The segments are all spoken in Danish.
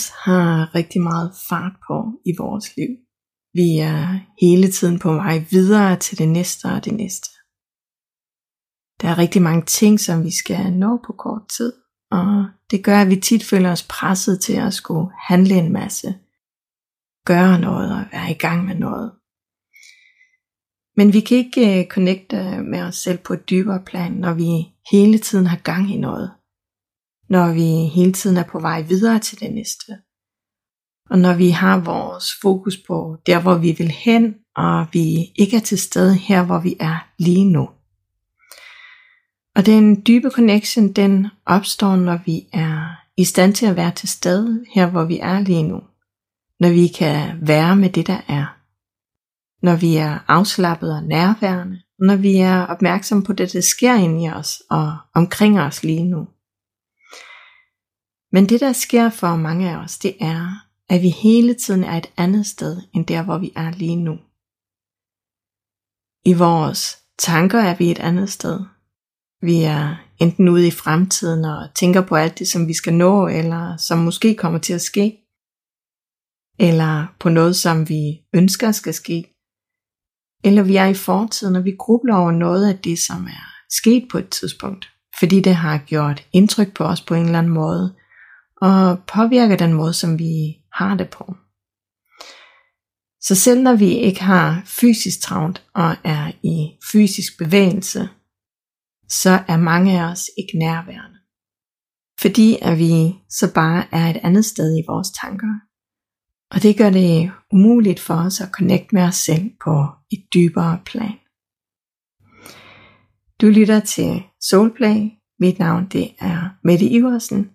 Os har rigtig meget fart på i vores liv. Vi er hele tiden på vej videre til det næste og det næste. Der er rigtig mange ting, som vi skal nå på kort tid, og det gør, at vi tit føler os presset til at skulle handle en masse, gøre noget og være i gang med noget. Men vi kan ikke øh, connecte øh, med os selv på et dybere plan, når vi hele tiden har gang i noget når vi hele tiden er på vej videre til det næste. Og når vi har vores fokus på der, hvor vi vil hen, og vi ikke er til stede her, hvor vi er lige nu. Og den dybe connection, den opstår, når vi er i stand til at være til stede her, hvor vi er lige nu. Når vi kan være med det, der er. Når vi er afslappet og nærværende. Når vi er opmærksom på det, der sker inde i os og omkring os lige nu. Men det der sker for mange af os, det er, at vi hele tiden er et andet sted, end der hvor vi er lige nu. I vores tanker er vi et andet sted. Vi er enten ude i fremtiden og tænker på alt det, som vi skal nå, eller som måske kommer til at ske. Eller på noget, som vi ønsker skal ske. Eller vi er i fortiden, og vi grubler over noget af det, som er sket på et tidspunkt. Fordi det har gjort indtryk på os på en eller anden måde, og påvirker den måde, som vi har det på. Så selv når vi ikke har fysisk travlt og er i fysisk bevægelse, så er mange af os ikke nærværende. Fordi at vi så bare er et andet sted i vores tanker. Og det gør det umuligt for os at connecte med os selv på et dybere plan. Du lytter til Soulplay. Mit navn det er Mette Iversen,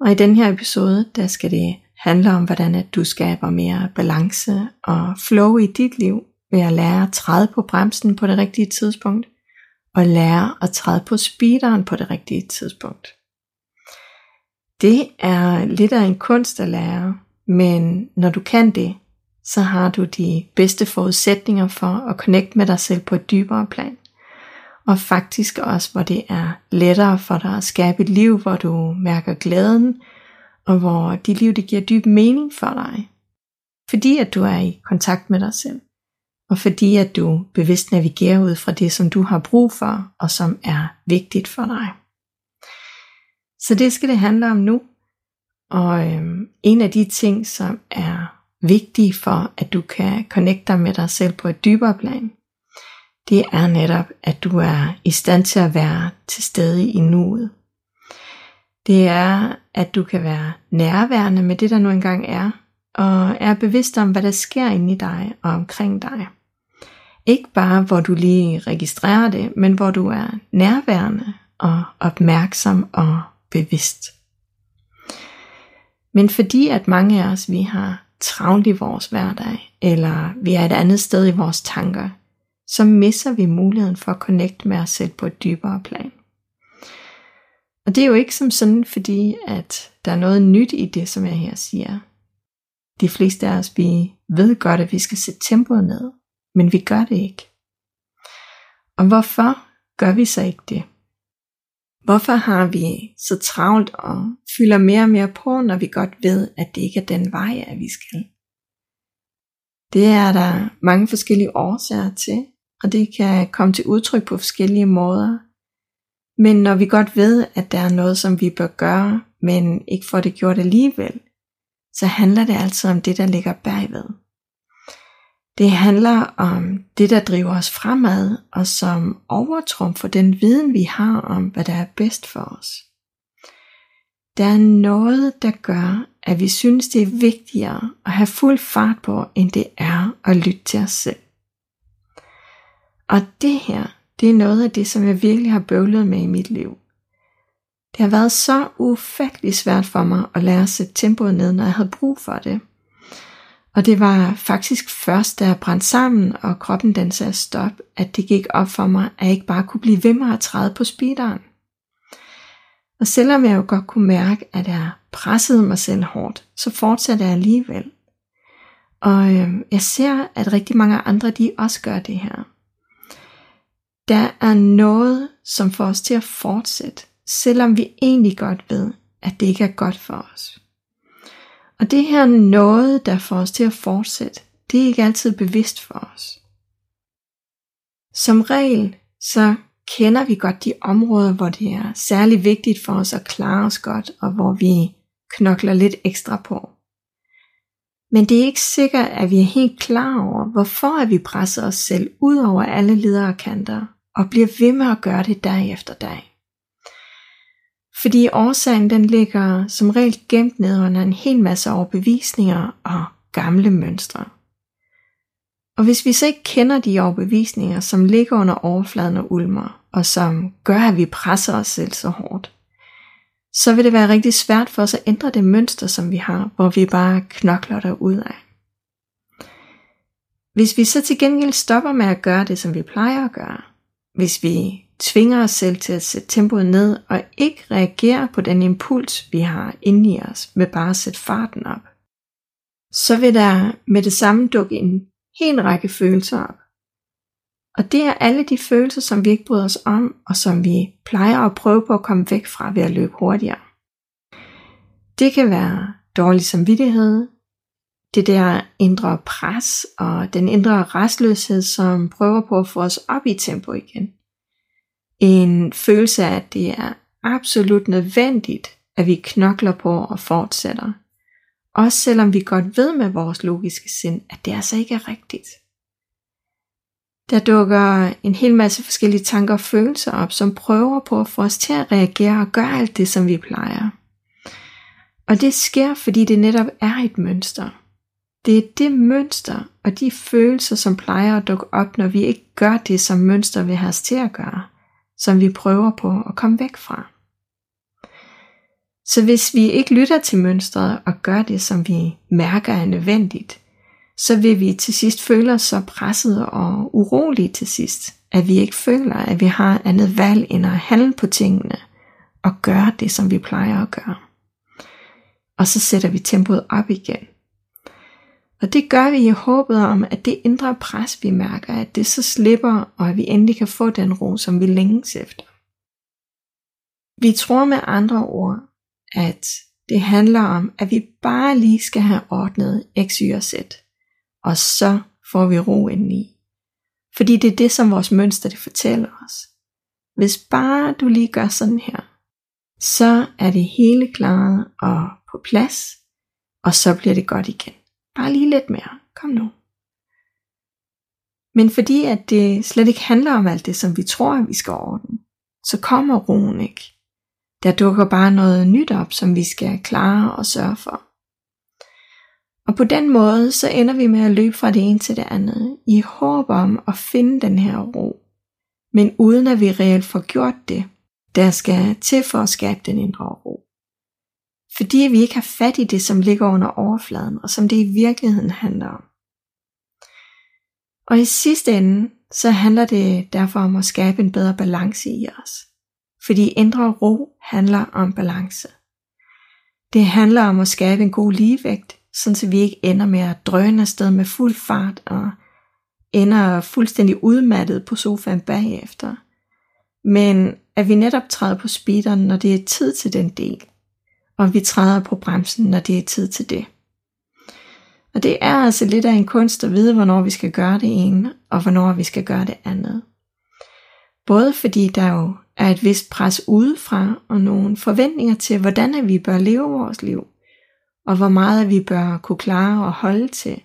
og i den her episode, der skal det handle om, hvordan at du skaber mere balance og flow i dit liv ved at lære at træde på bremsen på det rigtige tidspunkt, og lære at træde på speederen på det rigtige tidspunkt. Det er lidt af en kunst at lære, men når du kan det, så har du de bedste forudsætninger for at connecte med dig selv på et dybere plan og faktisk også, hvor det er lettere for dig at skabe et liv, hvor du mærker glæden, og hvor dit liv det giver dyb mening for dig. Fordi at du er i kontakt med dig selv, og fordi at du bevidst navigerer ud fra det, som du har brug for, og som er vigtigt for dig. Så det skal det handle om nu. Og øhm, en af de ting, som er vigtige for, at du kan connecte dig med dig selv på et dybere plan, det er netop, at du er i stand til at være til stede i nuet. Det er, at du kan være nærværende med det, der nu engang er, og er bevidst om, hvad der sker inde i dig og omkring dig. Ikke bare, hvor du lige registrerer det, men hvor du er nærværende og opmærksom og bevidst. Men fordi at mange af os, vi har travlt i vores hverdag, eller vi er et andet sted i vores tanker, så misser vi muligheden for at connecte med os selv på et dybere plan. Og det er jo ikke som sådan, fordi at der er noget nyt i det, som jeg her siger. De fleste af os, vi ved godt, at vi skal sætte tempoet ned, men vi gør det ikke. Og hvorfor gør vi så ikke det? Hvorfor har vi så travlt og fylder mere og mere på, når vi godt ved, at det ikke er den vej, at vi skal? Det er der mange forskellige årsager til, og det kan komme til udtryk på forskellige måder. Men når vi godt ved, at der er noget, som vi bør gøre, men ikke får det gjort alligevel, så handler det altså om det, der ligger bagved. Det handler om det, der driver os fremad, og som overtrumfer den viden, vi har om, hvad der er bedst for os. Der er noget, der gør, at vi synes, det er vigtigere at have fuld fart på, end det er at lytte til os selv. Og det her, det er noget af det, som jeg virkelig har bøvlet med i mit liv. Det har været så ufattelig svært for mig at lære at sætte tempoet ned, når jeg havde brug for det. Og det var faktisk først, da jeg brændte sammen, og kroppen den sagde stop, at det gik op for mig, at jeg ikke bare kunne blive ved med at træde på speederen. Og selvom jeg jo godt kunne mærke, at jeg pressede mig selv hårdt, så fortsatte jeg alligevel. Og øh, jeg ser, at rigtig mange andre de også gør det her. Der er noget, som får os til at fortsætte, selvom vi egentlig godt ved, at det ikke er godt for os. Og det her noget, der får os til at fortsætte, det er ikke altid bevidst for os. Som regel, så kender vi godt de områder, hvor det er særlig vigtigt for os at klare os godt, og hvor vi knokler lidt ekstra på. Men det er ikke sikkert, at vi er helt klar over, hvorfor at vi presser os selv ud over alle ledere kanter, og bliver ved med at gøre det dag efter dag. Fordi årsagen den ligger som regel gemt ned under en hel masse overbevisninger og gamle mønstre. Og hvis vi så ikke kender de overbevisninger, som ligger under overfladen og ulmer, og som gør, at vi presser os selv så hårdt, så vil det være rigtig svært for os at ændre det mønster, som vi har, hvor vi bare knokler der ud af. Hvis vi så til gengæld stopper med at gøre det, som vi plejer at gøre, hvis vi tvinger os selv til at sætte tempoet ned og ikke reagere på den impuls, vi har inde i os, med bare at sætte farten op, så vil der med det samme dukke en hel række følelser op. Og det er alle de følelser, som vi ikke bryder os om, og som vi plejer at prøve på at komme væk fra ved at løbe hurtigere. Det kan være dårlig samvittighed, det der indre pres og den indre restløshed, som prøver på at få os op i tempo igen. En følelse af, at det er absolut nødvendigt, at vi knokler på og fortsætter. Også selvom vi godt ved med vores logiske sind, at det altså ikke er rigtigt. Der dukker en hel masse forskellige tanker og følelser op, som prøver på at få os til at reagere og gøre alt det, som vi plejer. Og det sker, fordi det netop er et mønster. Det er det mønster og de følelser, som plejer at dukke op, når vi ikke gør det, som mønster vil have os til at gøre, som vi prøver på at komme væk fra. Så hvis vi ikke lytter til mønstret og gør det, som vi mærker er nødvendigt, så vil vi til sidst føle os så presset og urolige til sidst, at vi ikke føler, at vi har andet valg end at handle på tingene og gøre det, som vi plejer at gøre. Og så sætter vi tempoet op igen. Og det gør vi i håbet om, at det indre pres, vi mærker, at det så slipper, og at vi endelig kan få den ro, som vi længes efter. Vi tror med andre ord, at det handler om, at vi bare lige skal have ordnet X, Y og Z og så får vi ro indeni. Fordi det er det, som vores mønster det fortæller os. Hvis bare du lige gør sådan her, så er det hele klaret og på plads, og så bliver det godt igen. Bare lige lidt mere. Kom nu. Men fordi at det slet ikke handler om alt det, som vi tror, at vi skal ordne, så kommer roen ikke. Der dukker bare noget nyt op, som vi skal klare og sørge for. Og på den måde, så ender vi med at løbe fra det ene til det andet, i håb om at finde den her ro. Men uden at vi reelt får gjort det, der skal til for at skabe den indre ro. Fordi vi ikke har fat i det, som ligger under overfladen, og som det i virkeligheden handler om. Og i sidste ende, så handler det derfor om at skabe en bedre balance i os. Fordi indre ro handler om balance. Det handler om at skabe en god ligevægt sådan så vi ikke ender med at drøne afsted med fuld fart og ender fuldstændig udmattet på sofaen bagefter. Men at vi netop træder på speederen, når det er tid til den del, og vi træder på bremsen, når det er tid til det. Og det er altså lidt af en kunst at vide, hvornår vi skal gøre det ene, og hvornår vi skal gøre det andet. Både fordi der jo er et vist pres udefra, og nogle forventninger til, hvordan vi bør leve vores liv og hvor meget vi bør kunne klare og holde til.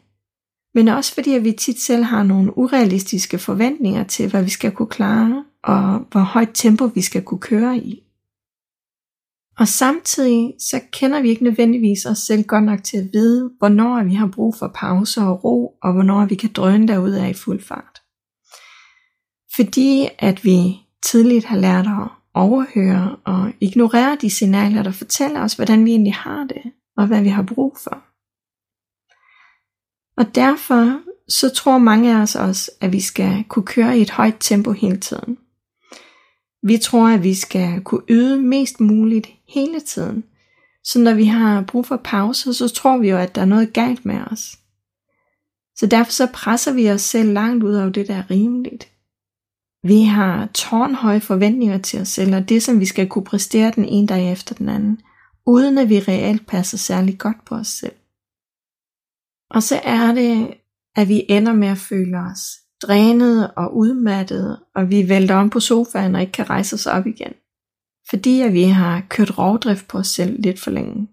Men også fordi at vi tit selv har nogle urealistiske forventninger til, hvad vi skal kunne klare, og hvor højt tempo vi skal kunne køre i. Og samtidig så kender vi ikke nødvendigvis os selv godt nok til at vide, hvornår vi har brug for pause og ro, og hvornår vi kan drøne derud af i fuld fart. Fordi at vi tidligt har lært at overhøre og ignorere de signaler, der fortæller os, hvordan vi egentlig har det, og hvad vi har brug for. Og derfor så tror mange af os også, at vi skal kunne køre i et højt tempo hele tiden. Vi tror, at vi skal kunne yde mest muligt hele tiden. Så når vi har brug for pause, så tror vi jo, at der er noget galt med os. Så derfor så presser vi os selv langt ud af det, der er rimeligt. Vi har tårnhøje forventninger til os selv, og det som vi skal kunne præstere den ene dag efter den anden uden at vi reelt passer særlig godt på os selv. Og så er det, at vi ender med at føle os drænet og udmattet, og vi vælter om på sofaen og ikke kan rejse os op igen. Fordi at vi har kørt rovdrift på os selv lidt for længe.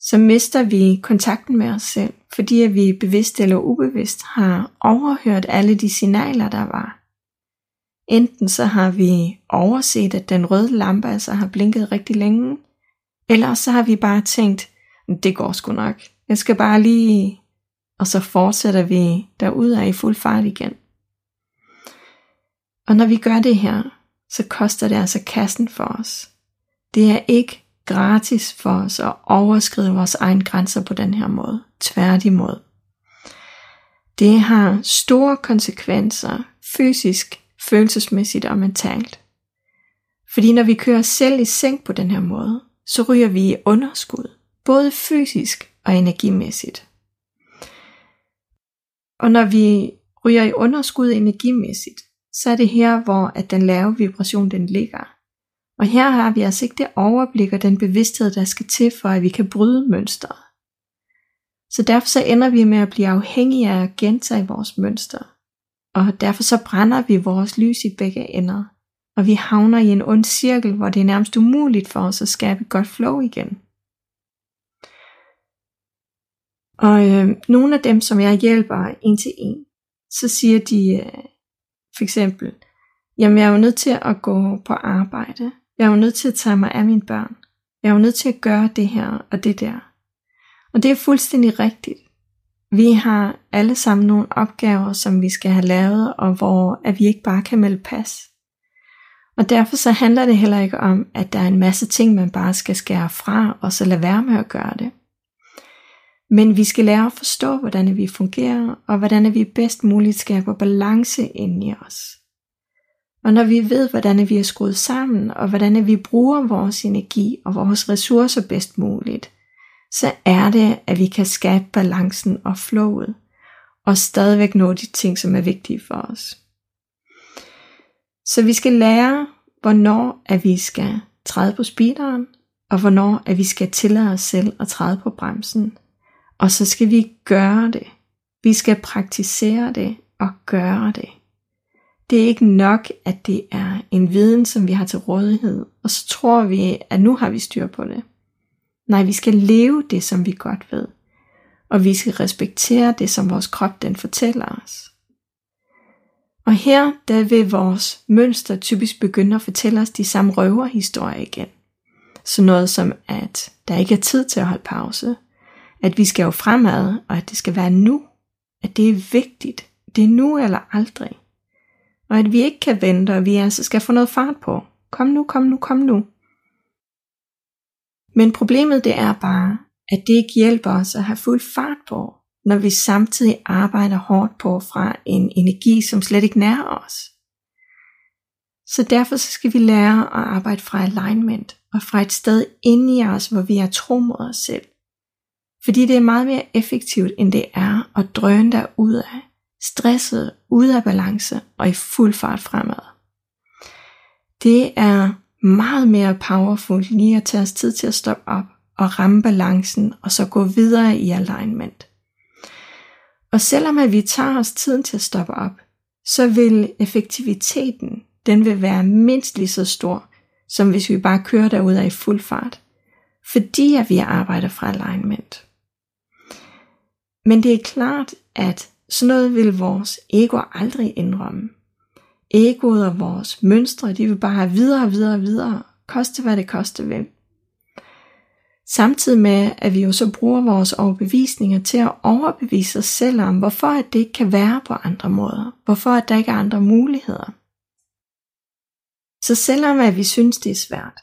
Så mister vi kontakten med os selv, fordi at vi bevidst eller ubevidst har overhørt alle de signaler, der var. Enten så har vi overset, at den røde lampe altså har blinket rigtig længe, eller så har vi bare tænkt, det går sgu nok. Jeg skal bare lige... Og så fortsætter vi derudad i fuld fart igen. Og når vi gør det her, så koster det altså kassen for os. Det er ikke gratis for os at overskride vores egne grænser på den her måde. Tværtimod. Det har store konsekvenser fysisk, følelsesmæssigt og mentalt. Fordi når vi kører selv i seng på den her måde, så ryger vi i underskud, både fysisk og energimæssigt. Og når vi ryger i underskud energimæssigt, så er det her, hvor at den lave vibration den ligger. Og her har vi altså ikke det overblik og den bevidsthed, der skal til for, at vi kan bryde mønster. Så derfor så ender vi med at blive afhængige af at gentage vores mønster. Og derfor så brænder vi vores lys i begge ender. Og vi havner i en ond cirkel, hvor det er nærmest umuligt for os at skabe et godt flow igen. Og øh, nogle af dem, som jeg hjælper en til en, så siger de øh, for eksempel, jamen jeg er jo nødt til at gå på arbejde. Jeg er jo nødt til at tage mig af mine børn. Jeg er jo nødt til at gøre det her og det der. Og det er fuldstændig rigtigt. Vi har alle sammen nogle opgaver, som vi skal have lavet, og hvor at vi ikke bare kan melde pas. Og derfor så handler det heller ikke om, at der er en masse ting, man bare skal skære fra, og så lade være med at gøre det. Men vi skal lære at forstå, hvordan vi fungerer, og hvordan vi bedst muligt skaber balance ind i os. Og når vi ved, hvordan vi er skruet sammen, og hvordan vi bruger vores energi og vores ressourcer bedst muligt, så er det, at vi kan skabe balancen og flowet, og stadigvæk nå de ting, som er vigtige for os. Så vi skal lære, hvornår at vi skal træde på speederen, og hvornår at vi skal tillade os selv at træde på bremsen. Og så skal vi gøre det. Vi skal praktisere det og gøre det. Det er ikke nok, at det er en viden, som vi har til rådighed, og så tror vi, at nu har vi styr på det. Nej, vi skal leve det, som vi godt ved. Og vi skal respektere det, som vores krop den fortæller os. Og her der vil vores mønster typisk begynde at fortælle os de samme røverhistorier igen. Så noget som, at der ikke er tid til at holde pause, at vi skal jo fremad, og at det skal være nu, at det er vigtigt, det er nu eller aldrig, og at vi ikke kan vente, og vi altså skal få noget fart på. Kom nu, kom nu, kom nu. Men problemet det er bare, at det ikke hjælper os at have fuld fart på, når vi samtidig arbejder hårdt på fra en energi, som slet ikke nærer os. Så derfor så skal vi lære at arbejde fra alignment og fra et sted inde i os, hvor vi er tro mod os selv. Fordi det er meget mere effektivt, end det er at drøne der ud af, stresset, ude af balance og i fuld fart fremad. Det er meget mere powerful lige at tage os tid til at stoppe op og ramme balancen og så gå videre i alignment. Og selvom at vi tager os tiden til at stoppe op, så vil effektiviteten, den vil være mindst lige så stor, som hvis vi bare kører derud af i fuld fart, fordi at vi arbejder fra alignment. Men det er klart, at sådan noget vil vores ego aldrig indrømme. Egoet og vores mønstre, de vil bare have videre og videre og videre, koste hvad det koste vil. Samtidig med, at vi jo så bruger vores overbevisninger til at overbevise os selv om, hvorfor at det ikke kan være på andre måder. Hvorfor at der ikke er andre muligheder. Så selvom at vi synes, det er svært,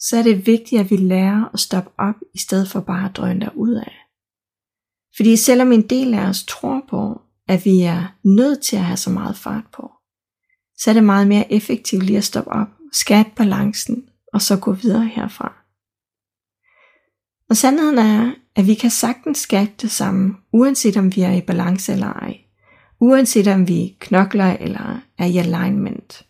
så er det vigtigt, at vi lærer at stoppe op, i stedet for bare at drøne ud af. Fordi selvom en del af os tror på, at vi er nødt til at have så meget fart på, så er det meget mere effektivt lige at stoppe op, skabe balancen, og så gå videre herfra. Og sandheden er, at vi kan sagtens skabe det samme, uanset om vi er i balance eller ej. Uanset om vi knokler eller er i alignment.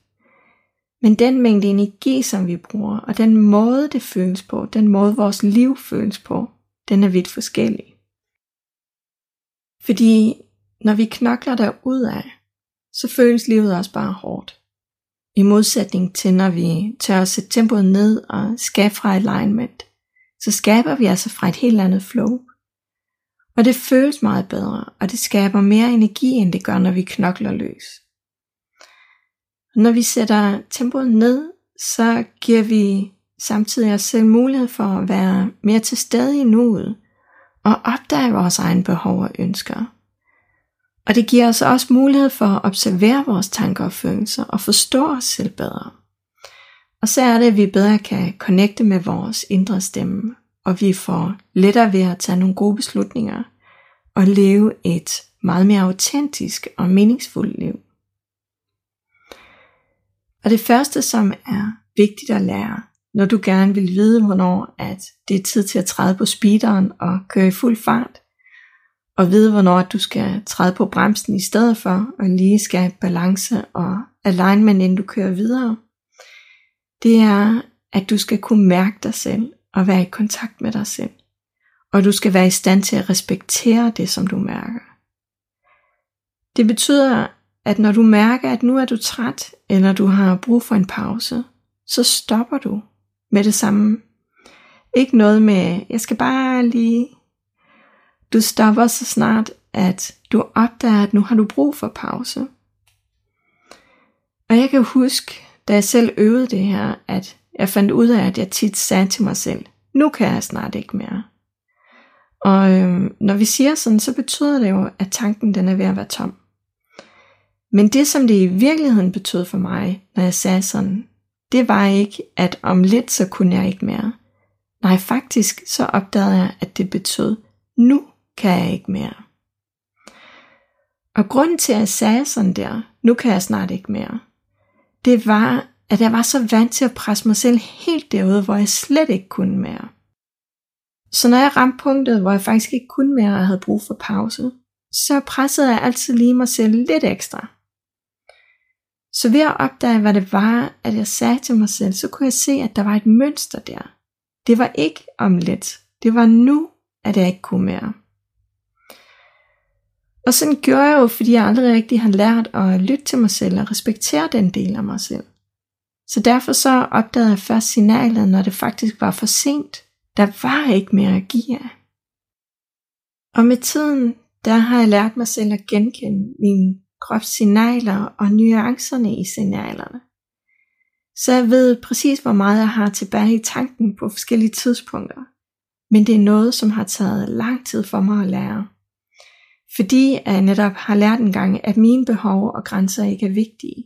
Men den mængde energi, som vi bruger, og den måde, det føles på, den måde, vores liv føles på, den er vidt forskellig. Fordi når vi knokler der af, så føles livet også bare hårdt. I modsætning til når vi tør at sætte tempoet ned og skabe fra alignment, så skaber vi altså fra et helt andet flow. Og det føles meget bedre, og det skaber mere energi, end det gør, når vi knokler løs. Når vi sætter tempoet ned, så giver vi samtidig os selv mulighed for at være mere til stede i nuet, og opdage vores egne behov og ønsker. Og det giver os også mulighed for at observere vores tanker og følelser og forstå os selv bedre. Og så er det, at vi bedre kan connecte med vores indre stemme, og vi får lettere ved at tage nogle gode beslutninger og leve et meget mere autentisk og meningsfuldt liv. Og det første, som er vigtigt at lære, når du gerne vil vide, hvornår at det er tid til at træde på speederen og køre i fuld fart, og vide, hvornår du skal træde på bremsen i stedet for, og lige skabe balance og alignment, inden du kører videre, det er, at du skal kunne mærke dig selv og være i kontakt med dig selv. Og du skal være i stand til at respektere det, som du mærker. Det betyder, at når du mærker, at nu er du træt, eller du har brug for en pause, så stopper du med det samme. Ikke noget med, jeg skal bare lige du stopper så snart, at du opdager, at nu har du brug for pause. Og jeg kan huske, da jeg selv øvede det her, at jeg fandt ud af, at jeg tit sagde til mig selv, nu kan jeg snart ikke mere. Og øhm, når vi siger sådan, så betyder det jo, at tanken den er ved at være tom. Men det, som det i virkeligheden betød for mig, når jeg sagde sådan, det var ikke, at om lidt så kunne jeg ikke mere. Nej, faktisk så opdagede jeg, at det betød, nu kan jeg ikke mere. Og grunden til, at jeg sagde sådan der, nu kan jeg snart ikke mere, det var, at jeg var så vant til at presse mig selv helt derude, hvor jeg slet ikke kunne mere. Så når jeg ramte punktet, hvor jeg faktisk ikke kunne mere og havde brug for pause, så pressede jeg altid lige mig selv lidt ekstra. Så ved at opdage, hvad det var, at jeg sagde til mig selv, så kunne jeg se, at der var et mønster der. Det var ikke om lidt. Det var nu, at jeg ikke kunne mere. Og sådan gjorde jeg jo, fordi jeg aldrig rigtig har lært at lytte til mig selv og respektere den del af mig selv. Så derfor så opdagede jeg først signalet, når det faktisk var for sent. Der var ikke mere at give af. Og med tiden, der har jeg lært mig selv at genkende mine kropssignaler og nuancerne i signalerne. Så jeg ved præcis, hvor meget jeg har tilbage i tanken på forskellige tidspunkter. Men det er noget, som har taget lang tid for mig at lære. Fordi jeg netop har lært en gang, at mine behov og grænser ikke er vigtige.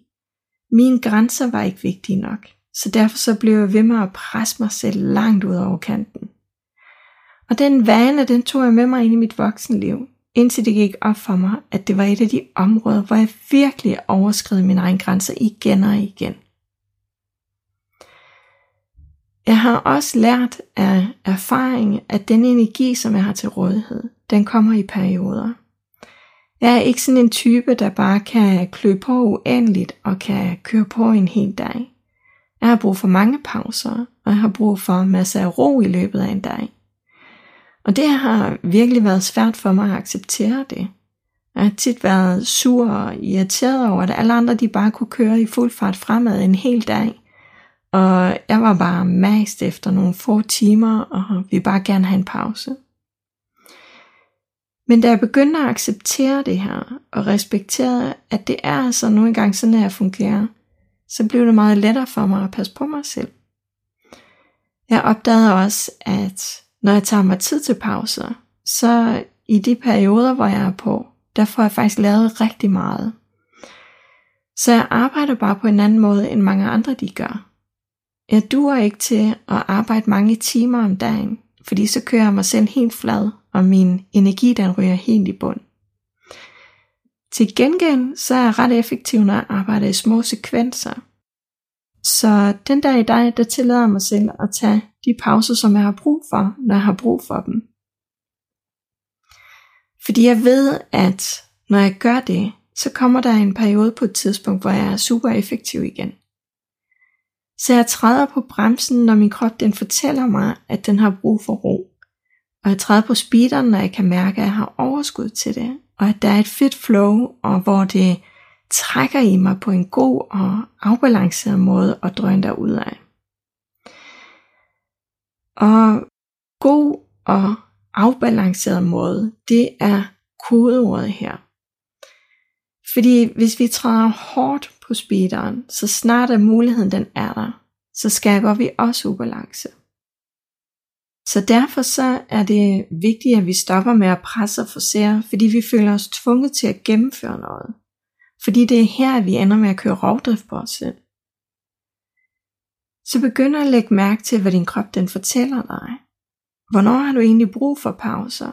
Mine grænser var ikke vigtige nok, så derfor så blev jeg ved med at presse mig selv langt ud over kanten. Og den vane, den tog jeg med mig ind i mit voksenliv, indtil det gik op for mig, at det var et af de områder, hvor jeg virkelig overskred mine egne grænser igen og igen. Jeg har også lært af erfaring, at den energi, som jeg har til rådighed, den kommer i perioder. Jeg er ikke sådan en type, der bare kan klø på uendeligt og kan køre på en hel dag. Jeg har brug for mange pauser, og jeg har brug for masser af ro i løbet af en dag. Og det har virkelig været svært for mig at acceptere det. Jeg har tit været sur og irriteret over, at alle andre de bare kunne køre i fuld fart fremad en hel dag. Og jeg var bare mast efter nogle få timer, og vi bare gerne have en pause. Men da jeg begyndte at acceptere det her, og respektere, at det er altså nu engang sådan, at jeg fungerer, så blev det meget lettere for mig at passe på mig selv. Jeg opdagede også, at når jeg tager mig tid til pauser, så i de perioder, hvor jeg er på, der får jeg faktisk lavet rigtig meget. Så jeg arbejder bare på en anden måde, end mange andre de gør. Jeg duer ikke til at arbejde mange timer om dagen, fordi så kører jeg mig selv helt flad, og min energi den ryger helt i bund. Til gengæld så er jeg ret effektiv, når jeg arbejder i små sekvenser. Så den der i dag, der tillader mig selv at tage de pauser, som jeg har brug for, når jeg har brug for dem. Fordi jeg ved, at når jeg gør det, så kommer der en periode på et tidspunkt, hvor jeg er super effektiv igen. Så jeg træder på bremsen, når min krop den fortæller mig, at den har brug for ro. Og jeg træder på speederen, når jeg kan mærke, at jeg har overskud til det. Og at der er et fedt flow, og hvor det trækker i mig på en god og afbalanceret måde at drøne ud af. Og god og afbalanceret måde, det er kodeordet her. Fordi hvis vi træder hårdt på speederen, så snart er muligheden den er der, så skaber vi også ubalance. Så derfor så er det vigtigt, at vi stopper med at presse og forsere, fordi vi føler os tvunget til at gennemføre noget. Fordi det er her, vi ender med at køre rovdrift på os selv. Så begynd at lægge mærke til, hvad din krop den fortæller dig. Hvornår har du egentlig brug for pauser?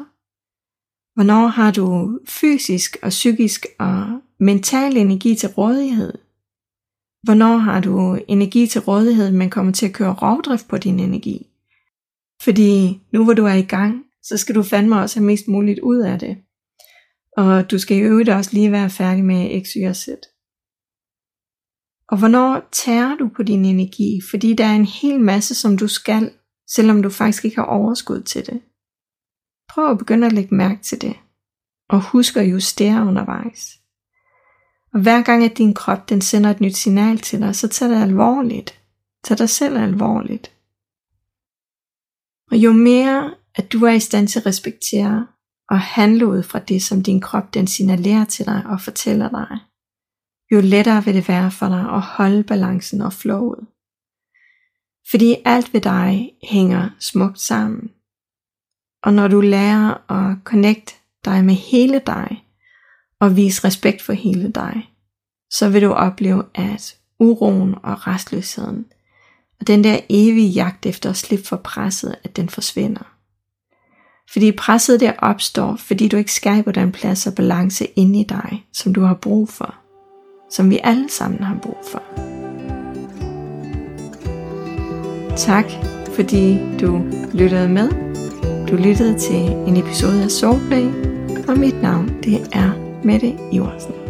Hvornår har du fysisk og psykisk og mental energi til rådighed? Hvornår har du energi til rådighed, men kommer til at køre rovdrift på din energi? Fordi nu hvor du er i gang, så skal du fandme også have mest muligt ud af det. Og du skal i øvrigt også lige være færdig med X, Y og Z. Og hvornår tærer du på din energi? Fordi der er en hel masse, som du skal, selvom du faktisk ikke har overskud til det. Prøv at begynde at lægge mærke til det. Og husk at justere undervejs. Og hver gang at din krop den sender et nyt signal til dig, så tag det alvorligt. Tag dig selv alvorligt. Og jo mere at du er i stand til at respektere og handle ud fra det, som din krop den signalerer til dig og fortæller dig, jo lettere vil det være for dig at holde balancen og flowet. Fordi alt ved dig hænger smukt sammen. Og når du lærer at connect dig med hele dig, og vise respekt for hele dig, så vil du opleve, at uroen og restløsheden, og den der evige jagt efter at slippe for presset, at den forsvinder. Fordi presset der opstår, fordi du ikke skaber den plads og balance inde i dig, som du har brug for. Som vi alle sammen har brug for. Tak, fordi du lyttede med. Du lyttede til en episode af Soulplay, og mit navn det er Mette Iversen.